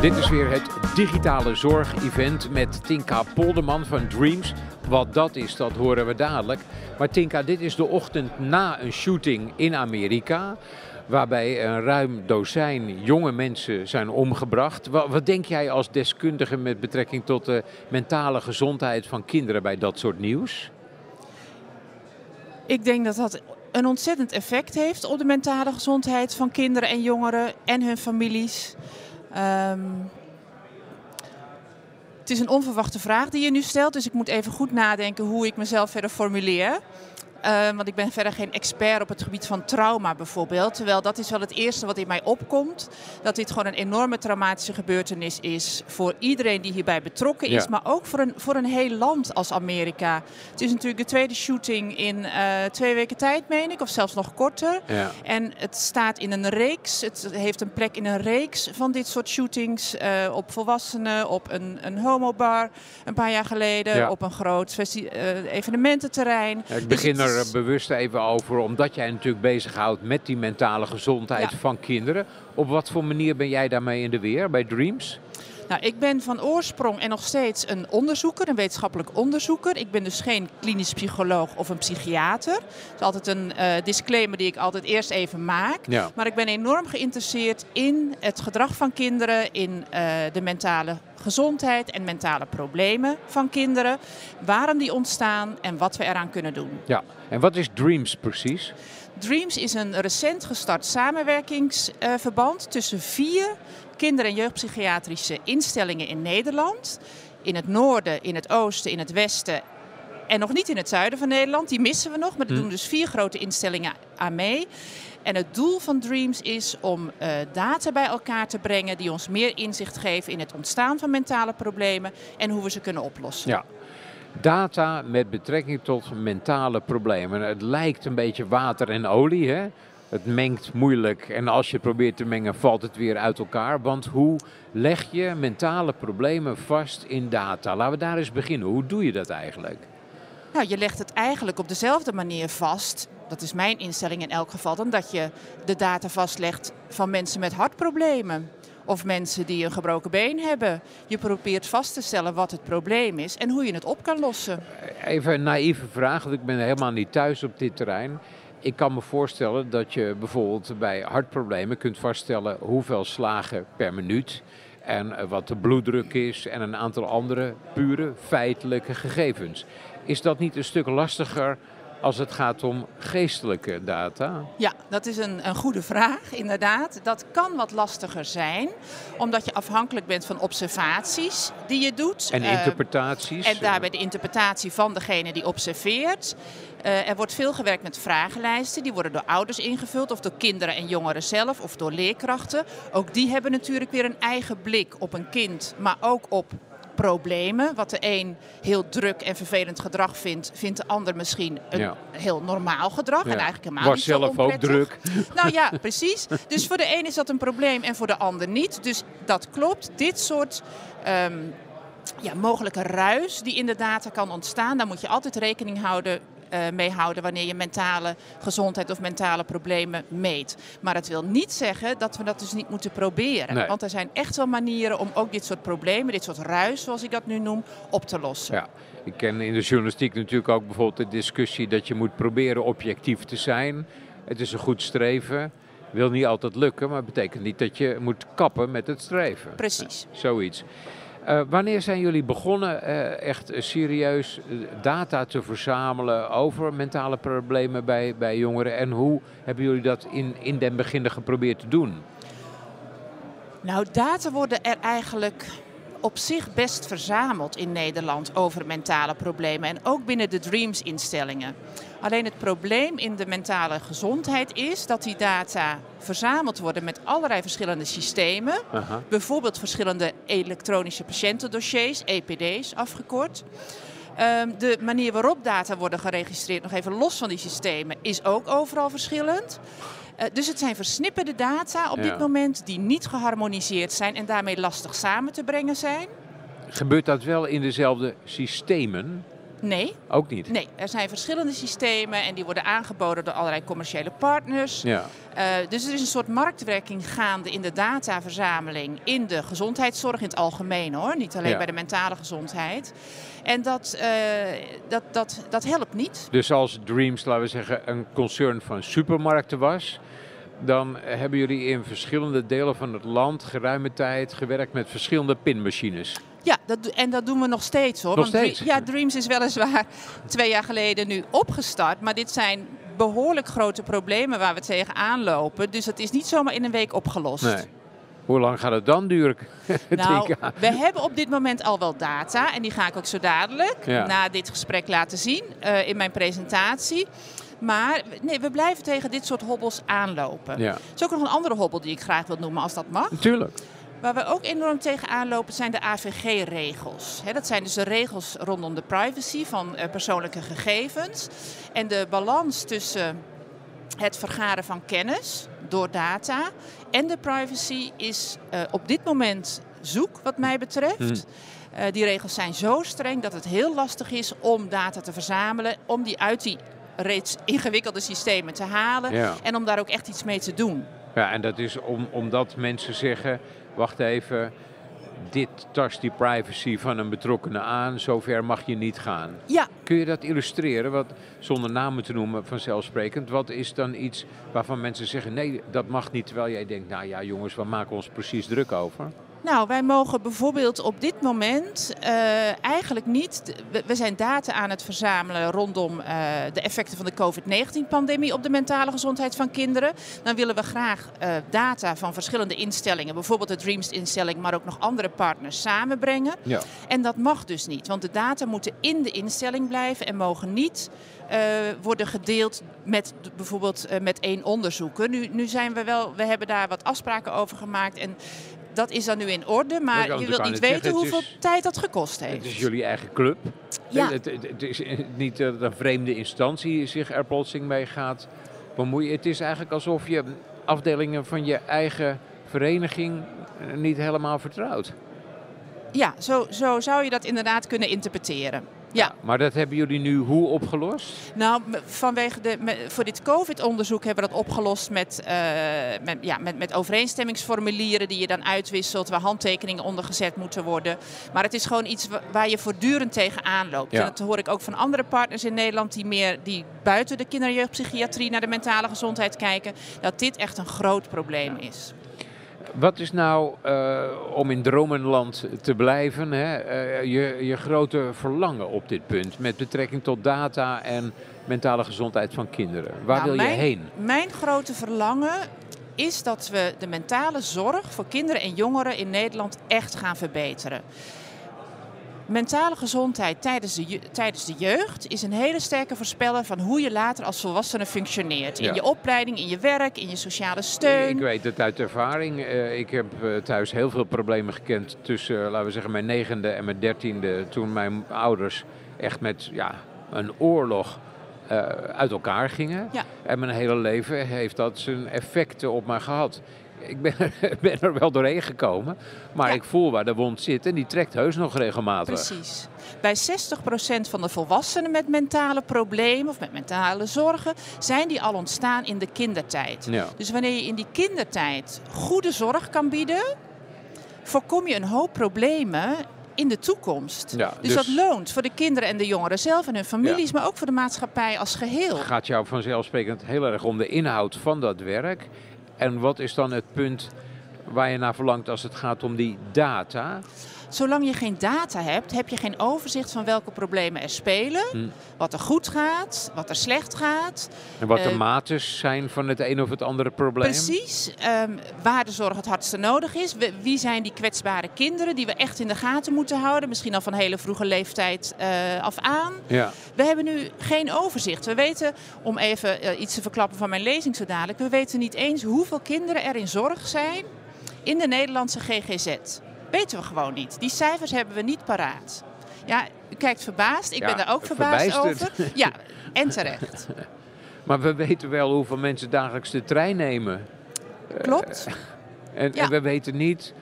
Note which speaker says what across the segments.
Speaker 1: Dit is weer het digitale zorg-event met Tinka Polderman van Dreams. Wat dat is, dat horen we dadelijk. Maar Tinka, dit is de ochtend na een shooting in Amerika. Waarbij een ruim dozijn jonge mensen zijn omgebracht. Wat, denk jij als deskundige met betrekking tot de mentale gezondheid van kinderen bij dat soort nieuws?
Speaker 2: Ik denk dat dat een ontzettend effect heeft op de mentale gezondheid van kinderen en jongeren en hun families. Ehm, het is een onverwachte vraag die je nu stelt, dus ik moet even goed nadenken hoe ik mezelf verder formuleer. Uh, want ik ben verder geen expert op het gebied van trauma bijvoorbeeld. Terwijl dat is wel het eerste wat in mij opkomt. Dat dit gewoon een enorme traumatische gebeurtenis is voor iedereen die hierbij betrokken is. Maar ook voor een, voor een heel land als Amerika. Het is natuurlijk de tweede shooting in uh, twee weken tijd, meen ik. Of zelfs nog korter. Ja. En het staat in een reeks. Het heeft een plek in een reeks van dit soort shootings. Uh, op volwassenen, op een, een homobar een paar jaar geleden. Ja. Op een groot evenemententerrein.
Speaker 1: Ja, ik begin dus er bewust even over, omdat jij natuurlijk bezighoudt met die mentale gezondheid van kinderen. Op wat voor manier ben jij daarmee in de weer bij Dreams?
Speaker 2: Nou, ik ben van oorsprong en nog steeds een onderzoeker, een wetenschappelijk onderzoeker. Ik ben dus geen klinisch psycholoog of een psychiater. Dat is altijd een uh, disclaimer die ik altijd eerst even maak. Ja. Maar ik ben enorm geïnteresseerd in het gedrag van kinderen, in uh, de mentale gezondheid en mentale problemen van kinderen. Waarom die ontstaan en wat we eraan kunnen doen.
Speaker 1: Ja, en wat is Dreams precies?
Speaker 2: Dreams is een recent gestart samenwerkingsverband tussen vier kinder- en jeugdpsychiatrische instellingen in Nederland. In het noorden, in het oosten, in het westen en nog niet in het zuiden van Nederland. Die missen we nog, maar er hm. doen dus vier grote instellingen aan mee. En het doel van Dreams is om uh, data bij elkaar te brengen die ons meer inzicht geven in het ontstaan van mentale problemen en hoe we ze kunnen oplossen.
Speaker 1: Ja. Data met betrekking tot mentale problemen. Het lijkt een beetje water en olie. Hè? Het mengt moeilijk en als je probeert te mengen valt het weer uit elkaar. Want hoe leg je mentale problemen vast in data? Laten we daar eens beginnen. Hoe doe je dat eigenlijk?
Speaker 2: Nou, je legt het eigenlijk op dezelfde manier vast. Dat is mijn instelling in elk geval. Dan dat je de data vastlegt van mensen met hartproblemen. Of mensen die een gebroken been hebben. Je probeert vast te stellen wat het probleem is en hoe je het op kan lossen.
Speaker 1: Even een naïeve vraag, want ik ben helemaal niet thuis op dit terrein. Ik kan me voorstellen dat je bijvoorbeeld bij hartproblemen kunt vaststellen hoeveel slagen per minuut en eh, wat de bloeddruk is en een aantal andere pure feitelijke gegevens. Is dat niet een stuk lastiger als het gaat om geestelijke data?
Speaker 2: Ja, dat is een, een goede vraag, inderdaad. Dat kan wat lastiger zijn, omdat je afhankelijk bent van observaties die je doet.
Speaker 1: En interpretaties.
Speaker 2: Uh, en daarbij de interpretatie van degene die observeert. Uh, er wordt veel gewerkt met vragenlijsten. Die worden door ouders ingevuld, of door kinderen en jongeren zelf, of door leerkrachten. Ook die hebben natuurlijk weer een eigen blik op een kind, maar ook op problemen. Wat de een heel druk en vervelend gedrag vindt, vindt de ander misschien een heel normaal gedrag. En eigenlijk helemaal
Speaker 1: Was
Speaker 2: niet
Speaker 1: zelf ook druk.
Speaker 2: Nou ja, precies. Dus voor de een is dat een probleem en voor de ander niet. Dus dat klopt. Dit soort um, ja, mogelijke ruis die in de data kan ontstaan, daar moet je altijd rekening houden uh, mee houden wanneer je mentale gezondheid of mentale problemen meet. Maar dat wil niet zeggen dat we dat dus niet moeten proberen. Nee. Want er zijn echt wel manieren om ook dit soort problemen, dit soort ruis zoals ik dat nu noem, op te lossen.
Speaker 1: Ja. Ik ken in de journalistiek natuurlijk ook bijvoorbeeld de discussie dat je moet proberen objectief te zijn. Het is een goed streven. Wil niet altijd lukken, maar het betekent niet dat je moet kappen met het streven.
Speaker 2: Precies.
Speaker 1: Zoiets. Uh, wanneer zijn jullie begonnen uh, echt serieus data te verzamelen over mentale problemen bij, bij jongeren? En hoe hebben jullie dat in, in den beginnen geprobeerd te doen?
Speaker 2: Nou, data worden er eigenlijk op zich best verzameld in Nederland over mentale problemen. En ook binnen de Dreams-instellingen. Alleen het probleem in de mentale gezondheid is dat die data verzameld worden met allerlei verschillende systemen. Bijvoorbeeld verschillende elektronische patiëntendossiers, EPD's afgekort. Um, de manier waarop data worden geregistreerd, nog even los van die systemen, is ook overal verschillend. Uh, dus het zijn versnipperde data op ja. dit moment die niet geharmoniseerd zijn en daarmee lastig samen te brengen zijn.
Speaker 1: Gebeurt dat wel in dezelfde systemen? Nee. Ook niet?
Speaker 2: Nee, er zijn verschillende systemen en die worden aangeboden door allerlei commerciële partners.
Speaker 1: Ja.
Speaker 2: Uh, dus er is een soort marktwerking gaande in de dataverzameling in de gezondheidszorg in het algemeen hoor. Niet alleen bij de mentale gezondheid. En dat, uh, dat, dat, dat helpt niet.
Speaker 1: Dus als Dreams, laten we zeggen, een concern van supermarkten was dan hebben jullie in verschillende delen van het land geruime tijd gewerkt met verschillende pinmachines.
Speaker 2: Ja, dat, en dat doen we nog steeds hoor.
Speaker 1: Nog steeds?
Speaker 2: Ja, Dreams is weliswaar twee jaar geleden nu opgestart. Maar dit zijn behoorlijk grote problemen waar we tegenaan lopen. Dus het is niet zomaar in een week opgelost.
Speaker 1: Nee. Hoe lang gaat het dan duren?
Speaker 2: Nou, we hebben op dit moment al wel data. En die ga ik ook zo dadelijk na dit gesprek laten zien uh, in mijn presentatie. Maar nee, we blijven tegen dit soort hobbels aanlopen.
Speaker 1: Ja.
Speaker 2: Er is ook nog een andere hobbel die ik graag wil noemen, als dat mag.
Speaker 1: Natuurlijk.
Speaker 2: Waar we ook enorm tegen aanlopen zijn de AVG-regels. Dat zijn dus de regels rondom de privacy van uh, persoonlijke gegevens. En de balans tussen het vergaren van kennis door data en de privacy is uh, op dit moment zoek, wat mij betreft. Hmm. Uh, die regels zijn zo streng dat het heel lastig is om data te verzamelen, om die uit die reeds ingewikkelde systemen te halen
Speaker 1: ja.
Speaker 2: en om daar ook echt iets mee te doen.
Speaker 1: Ja, en dat is om, omdat mensen zeggen, wacht even, dit tast die privacy van een betrokkenen aan, zover mag je niet gaan.
Speaker 2: Ja.
Speaker 1: Kun je dat illustreren, wat, zonder namen te noemen vanzelfsprekend, wat is dan iets waarvan mensen zeggen, nee, dat mag niet, terwijl jij denkt, nou ja jongens, we maken ons precies druk over?
Speaker 2: Nou, wij mogen bijvoorbeeld op dit moment uh, eigenlijk niet. We, zijn data aan het verzamelen rondom uh, de effecten van de COVID-19-pandemie op de mentale gezondheid van kinderen. Dan willen we graag uh, data van verschillende instellingen, bijvoorbeeld de Dreams-instelling, maar ook nog andere partners samenbrengen.
Speaker 1: Ja.
Speaker 2: En dat mag dus niet, want de data moeten in de instelling blijven en mogen niet worden gedeeld met bijvoorbeeld met één onderzoeker. Nu, nu zijn we wel, we hebben daar wat afspraken over gemaakt en dat is dan nu in orde, maar je wilt niet weten hoeveel tijd dat gekost heeft.
Speaker 1: Het is jullie eigen club.
Speaker 2: Ja.
Speaker 1: Het, het, is niet dat een vreemde instantie zich er plotseling mee gaat bemoeien. Het is eigenlijk alsof je afdelingen van je eigen vereniging niet helemaal vertrouwt.
Speaker 2: Ja, zo, zo zou je dat inderdaad kunnen interpreteren. Ja.
Speaker 1: Maar dat hebben jullie nu hoe opgelost?
Speaker 2: Nou, vanwege de, voor dit COVID-onderzoek hebben we dat opgelost met, uh, met, ja, met, met overeenstemmingsformulieren die je dan uitwisselt, waar handtekeningen onder gezet moeten worden. Maar het is gewoon iets waar je voortdurend tegenaan loopt.
Speaker 1: Ja.
Speaker 2: En dat hoor ik ook van andere partners in Nederland die, meer, die buiten de kinder- en jeugdpsychiatrie naar de mentale gezondheid kijken, dat dit echt een groot probleem
Speaker 1: ja.
Speaker 2: is.
Speaker 1: Wat is nou, uh, om in dromenland te blijven, hè, uh, je, je grote verlangen op dit punt met betrekking tot data en mentale gezondheid van kinderen? Waar
Speaker 2: nou,
Speaker 1: wil
Speaker 2: mijn,
Speaker 1: je heen?
Speaker 2: Mijn grote verlangen is dat we de mentale zorg voor kinderen en jongeren in Nederland echt gaan verbeteren. Mentale gezondheid tijdens de, tijdens de jeugd is een hele sterke voorspeller van hoe je later als volwassene functioneert. In
Speaker 1: Ja.
Speaker 2: je opleiding, in je werk, in je sociale steun.
Speaker 1: Ik weet het uit ervaring. Uh, ik heb uh, thuis heel veel problemen gekend tussen, uh, laten we zeggen, mijn negende en mijn dertiende. Toen mijn ouders echt met ja, een oorlog uh, uit elkaar gingen.
Speaker 2: Ja.
Speaker 1: En mijn hele leven heeft dat zijn effecten op mij gehad. Ik ben er, ben er wel doorheen gekomen, maar
Speaker 2: Ja.
Speaker 1: ik voel waar de wond zit en die trekt heus nog regelmatig.
Speaker 2: Precies. Bij 60% van de volwassenen met mentale problemen of met mentale zorgen zijn die al ontstaan in de kindertijd.
Speaker 1: Ja.
Speaker 2: Dus wanneer je in die kindertijd goede zorg kan bieden, voorkom je een hoop problemen in de toekomst.
Speaker 1: Ja,
Speaker 2: dus,
Speaker 1: dus-
Speaker 2: dat loont voor de kinderen en de jongeren zelf en hun families, maar ook voor de maatschappij als geheel.
Speaker 1: Het gaat jou vanzelfsprekend heel erg om de inhoud van dat werk. En wat is dan het punt waar je naar verlangt als het gaat om die data?
Speaker 2: Zolang je geen data hebt, heb je geen overzicht van welke problemen er spelen,
Speaker 1: Hm.
Speaker 2: wat er goed gaat, wat er slecht gaat.
Speaker 1: En wat de
Speaker 2: Eh,
Speaker 1: maten zijn van het een of het andere probleem?
Speaker 2: Precies, ehm, waar de zorg het hardste nodig is. Wie- zijn die kwetsbare kinderen die we echt in de gaten moeten houden? Misschien al van hele vroege leeftijd eh, af aan.
Speaker 1: Ja,
Speaker 2: We hebben nu geen overzicht. We weten, om even eh, iets te verklappen van mijn lezing zo dadelijk... we weten niet eens hoeveel kinderen er in zorg zijn in de Nederlandse GGZ. Weten we gewoon niet. Die cijfers hebben we niet paraat. Ja, u kijkt verbaasd. Ik
Speaker 1: Ja,
Speaker 2: ben daar ook verbaasd over. Ja, en terecht.
Speaker 1: maar we weten wel hoeveel mensen dagelijks de trein nemen.
Speaker 2: Klopt.
Speaker 1: En,
Speaker 2: Ja.
Speaker 1: en we weten niet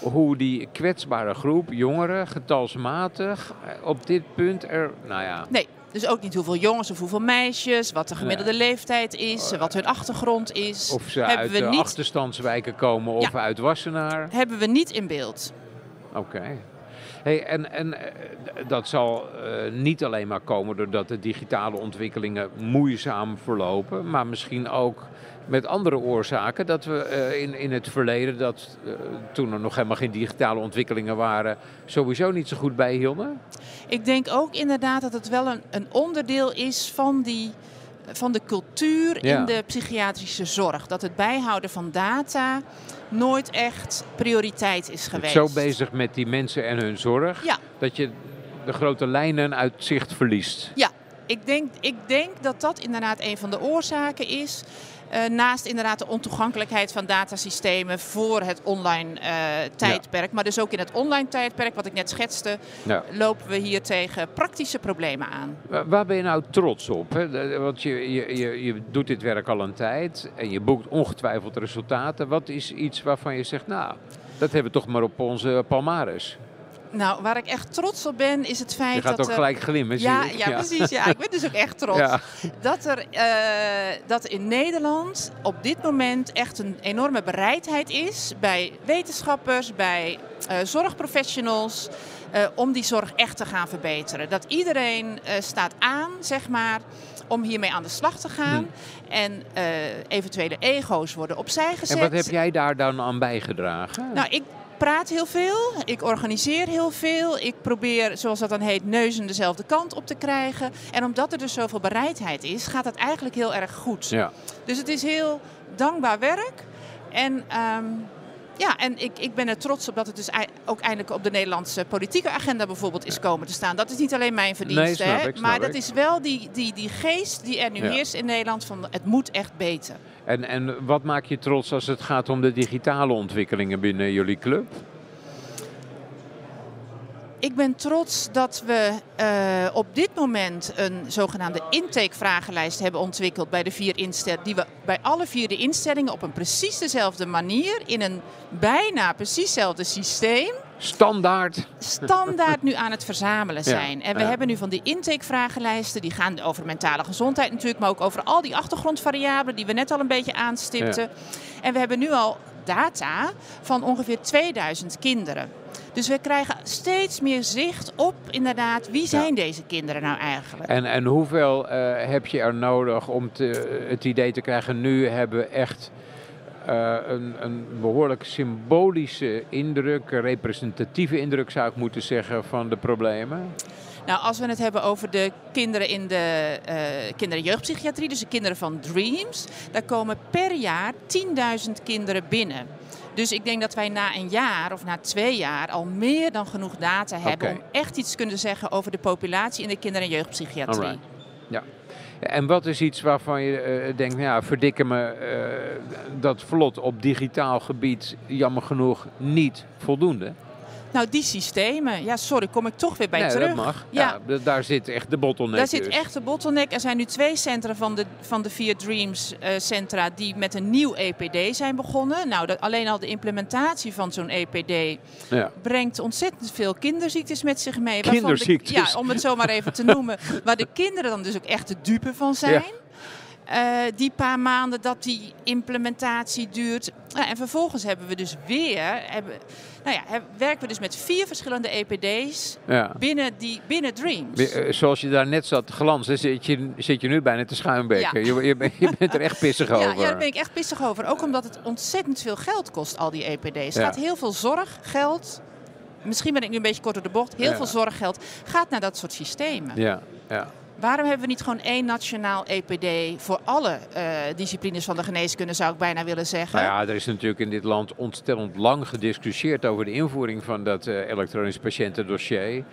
Speaker 1: hoe die kwetsbare groep, jongeren, getalsmatig, eh, op dit punt er, nou ja...
Speaker 2: Nee, dus ook niet hoeveel jongens of hoeveel meisjes, wat de gemiddelde leeftijd is, wat hun achtergrond is.
Speaker 1: Of ze
Speaker 2: hebben
Speaker 1: uit
Speaker 2: we
Speaker 1: de
Speaker 2: niet,
Speaker 1: achterstandswijken komen of
Speaker 2: Ja.
Speaker 1: uit Wassenaar.
Speaker 2: hebben we niet in beeld.
Speaker 1: Oké. Hey, en en eh, dat zal eh, niet alleen maar komen doordat de digitale ontwikkelingen moeizaam verlopen, maar misschien ook met andere oorzaken. Dat we eh, in, in het verleden, dat, eh, toen er nog helemaal geen digitale ontwikkelingen waren, sowieso niet zo goed bijhielden.
Speaker 2: Ik denk ook inderdaad dat het wel een, een onderdeel is van, die, van de cultuur
Speaker 1: Ja.
Speaker 2: in de psychiatrische zorg. Dat het bijhouden van data nooit echt prioriteit is geweest.
Speaker 1: Zo bezig met die mensen en hun zorg,
Speaker 2: Ja.
Speaker 1: dat je de grote lijnen uit zicht verliest.
Speaker 2: Ja, ik denk, ik denk dat dat inderdaad een van de oorzaken is. Eh, naast inderdaad de ontoegankelijkheid van datasystemen voor het online eh, tijdperk. Maar dus ook in het online tijdperk, wat ik net schetste,
Speaker 1: Ja.
Speaker 2: lopen we hier tegen praktische problemen aan.
Speaker 1: Wa- Waar ben je nou trots op? Hè? Want je, je, je, je doet dit werk al een tijd en je boekt ongetwijfeld resultaten. Wat is iets waarvan je zegt, nou, dat hebben we toch maar op onze palmares.
Speaker 2: Nou, waar ik echt trots op ben, is het feit
Speaker 1: Je gaat
Speaker 2: dat
Speaker 1: ook
Speaker 2: er-
Speaker 1: gelijk glimmen, zie
Speaker 2: Ja,
Speaker 1: ik.
Speaker 2: ja, precies. Ja. Ik ben dus ook echt trots.
Speaker 1: Ja.
Speaker 2: Dat er eh, dat in Nederland op dit moment echt een enorme bereidheid is bij wetenschappers, bij eh, zorgprofessionals, eh, om die zorg echt te gaan verbeteren. Dat iedereen staat aan, zeg maar, om hiermee aan de slag te gaan. En eh, eventuele ego's worden opzij gezet.
Speaker 1: En wat heb jij daar dan aan bijgedragen?
Speaker 2: Nou, ik praat heel veel, ik organiseer heel veel. Ik probeer, zoals dat dan heet, neuzen dezelfde kant op te krijgen. En omdat er dus zoveel bereidheid is, gaat het eigenlijk heel erg goed.
Speaker 1: ja.
Speaker 2: Dus het is heel dankbaar werk. En, ehm, ja, en ik, ik ben er trots op dat het dus ook eindelijk op de Nederlandse politieke agenda bijvoorbeeld is komen te staan. Dat is niet alleen mijn verdienste, hè,
Speaker 1: ik,
Speaker 2: maar dat is wel die, die, die geest die er nu
Speaker 1: Ja.
Speaker 2: heerst in Nederland van het moet echt beter.
Speaker 1: En, en wat maak je trots als het gaat om de digitale ontwikkelingen binnen jullie club?
Speaker 2: Ik ben trots dat we eh, op dit moment een zogenaamde intakevragenlijst hebben ontwikkeld bij de vier instellingen. Die we bij alle vier de instellingen op een precies dezelfde manier, in een bijna precies hetzelfde systeem,
Speaker 1: Standaard.
Speaker 2: standaard nu aan het verzamelen
Speaker 1: Ja,
Speaker 2: zijn. En we
Speaker 1: ja.
Speaker 2: hebben nu van die intakevragenlijsten, die gaan over mentale gezondheid natuurlijk, maar ook over al die achtergrondvariabelen die we net al een beetje aanstipten. En we hebben nu al data van ongeveer 2000 kinderen. Dus we krijgen steeds meer zicht op inderdaad wie zijn deze kinderen nou eigenlijk.
Speaker 1: En, en hoeveel eh, heb je er nodig om te, het idee te krijgen, nu hebben we echt eh, een, een behoorlijk symbolische indruk, representatieve indruk zou ik moeten zeggen, van de problemen?
Speaker 2: Nou, als we het hebben over de kinderen in de eh kinder- en jeugdpsychiatrie, dus de kinderen van Dreams, daar komen per jaar 10.000 kinderen binnen. Dus ik denk dat wij na een jaar of na twee jaar al meer dan genoeg data hebben om echt iets te kunnen zeggen over de populatie in de kinder- en jeugdpsychiatrie.
Speaker 1: Alright. Ja. En wat is iets waarvan je eh, denkt, nou ja, verdikken me eh, dat vlot op digitaal gebied jammer genoeg niet voldoende?
Speaker 2: Nou, die systemen, ja, sorry, kom ik toch weer bij
Speaker 1: nee,
Speaker 2: terug.
Speaker 1: dat mag. Ja. Daar zit echt de bottleneck
Speaker 2: Daar zit
Speaker 1: dus.
Speaker 2: echt de bottleneck. Er zijn nu twee centra van de, van de vier Dreams eh, centra die met een nieuw EPD zijn begonnen. Nou, dat, alleen al de implementatie van zo'n EPD
Speaker 1: Ja.
Speaker 2: brengt ontzettend veel kinderziektes met zich mee. de-
Speaker 1: Kinderziektes?
Speaker 2: ja, om het zo maar even te noemen. Waar de kinderen dan dus ook echt de dupe van zijn.
Speaker 1: Ja.
Speaker 2: Eh, die paar maanden dat die implementatie duurt. En vervolgens hebben we dus weer, hebben, nou ja, werken we dus met vier verschillende EPD's
Speaker 1: Ja.
Speaker 2: binnen, die, binnen Dreams.
Speaker 1: Eh, Zoals je daar net zat glanzen, zit je, zit je nu bijna te schuimbekken.
Speaker 2: Ja.
Speaker 1: Je, je, bent- je bent er echt pissig over.
Speaker 2: ja, daar ben ik echt pissig over. Ook omdat het ontzettend veel geld kost, al die EPD's. Het gaat heel veel zorggeld. Misschien ben ik nu een beetje kort door de bocht. Heel
Speaker 1: Ja.
Speaker 2: veel zorggeld gaat naar dat soort systemen.
Speaker 1: Ja, ja.
Speaker 2: Waarom hebben we niet gewoon één nationaal EPD voor alle eh, disciplines van de geneeskunde, zou ik bijna willen zeggen?
Speaker 1: Nou ja, er is natuurlijk in dit land ontstellend lang gediscussieerd over de invoering van dat eh, elektronisch patiëntendossier.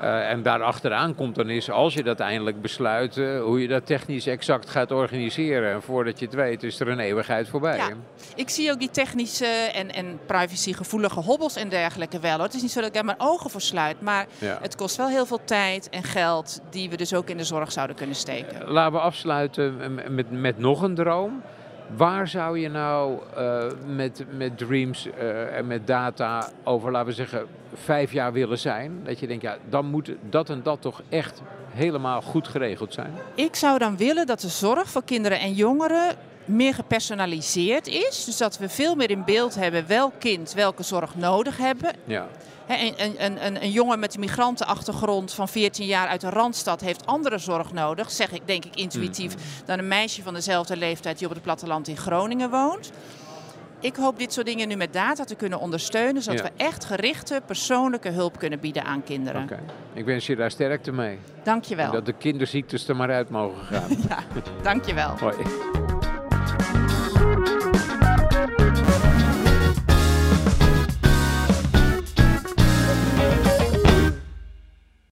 Speaker 1: Eh, en daarachteraan komt dan eens, als je dat eindelijk besluit, eh, hoe je dat technisch exact gaat organiseren. En voordat je het weet, is er een eeuwigheid voorbij.
Speaker 2: Ja. Ik zie ook die technische en, en privacygevoelige hobbels en dergelijke wel. Hoor. Het is niet zo dat ik daar mijn ogen voor sluit, maar
Speaker 1: Ja.
Speaker 2: het kost wel heel veel tijd en geld die we dus ook in de zorg zouden kunnen steken.
Speaker 1: Laten we afsluiten met, met nog een droom. Waar zou je nou uh, met, met Dreams uh, en met data over, laten we zeggen, vijf jaar willen zijn? Dat je denkt, ja, dan moet dat en dat toch echt helemaal goed geregeld zijn?
Speaker 2: Ik zou dan willen dat de zorg voor kinderen en jongeren meer gepersonaliseerd is. Dus dat we veel meer in beeld hebben welk kind welke zorg nodig hebben.
Speaker 1: Ja.
Speaker 2: Een, een, een, een, jongen met een migrantenachtergrond van 14 jaar uit een randstad heeft andere zorg nodig, zeg ik denk ik intuïtief, mm. dan een meisje van dezelfde leeftijd die op het platteland in Groningen woont. Ik hoop dit soort dingen nu met data te kunnen ondersteunen, zodat we echt gerichte persoonlijke hulp kunnen bieden aan kinderen.
Speaker 1: Oké, ik wens je daar sterkte mee.
Speaker 2: Dankjewel. En
Speaker 1: dat de kinderziektes er maar uit mogen gaan.
Speaker 2: ja, dankjewel.
Speaker 1: Hoi.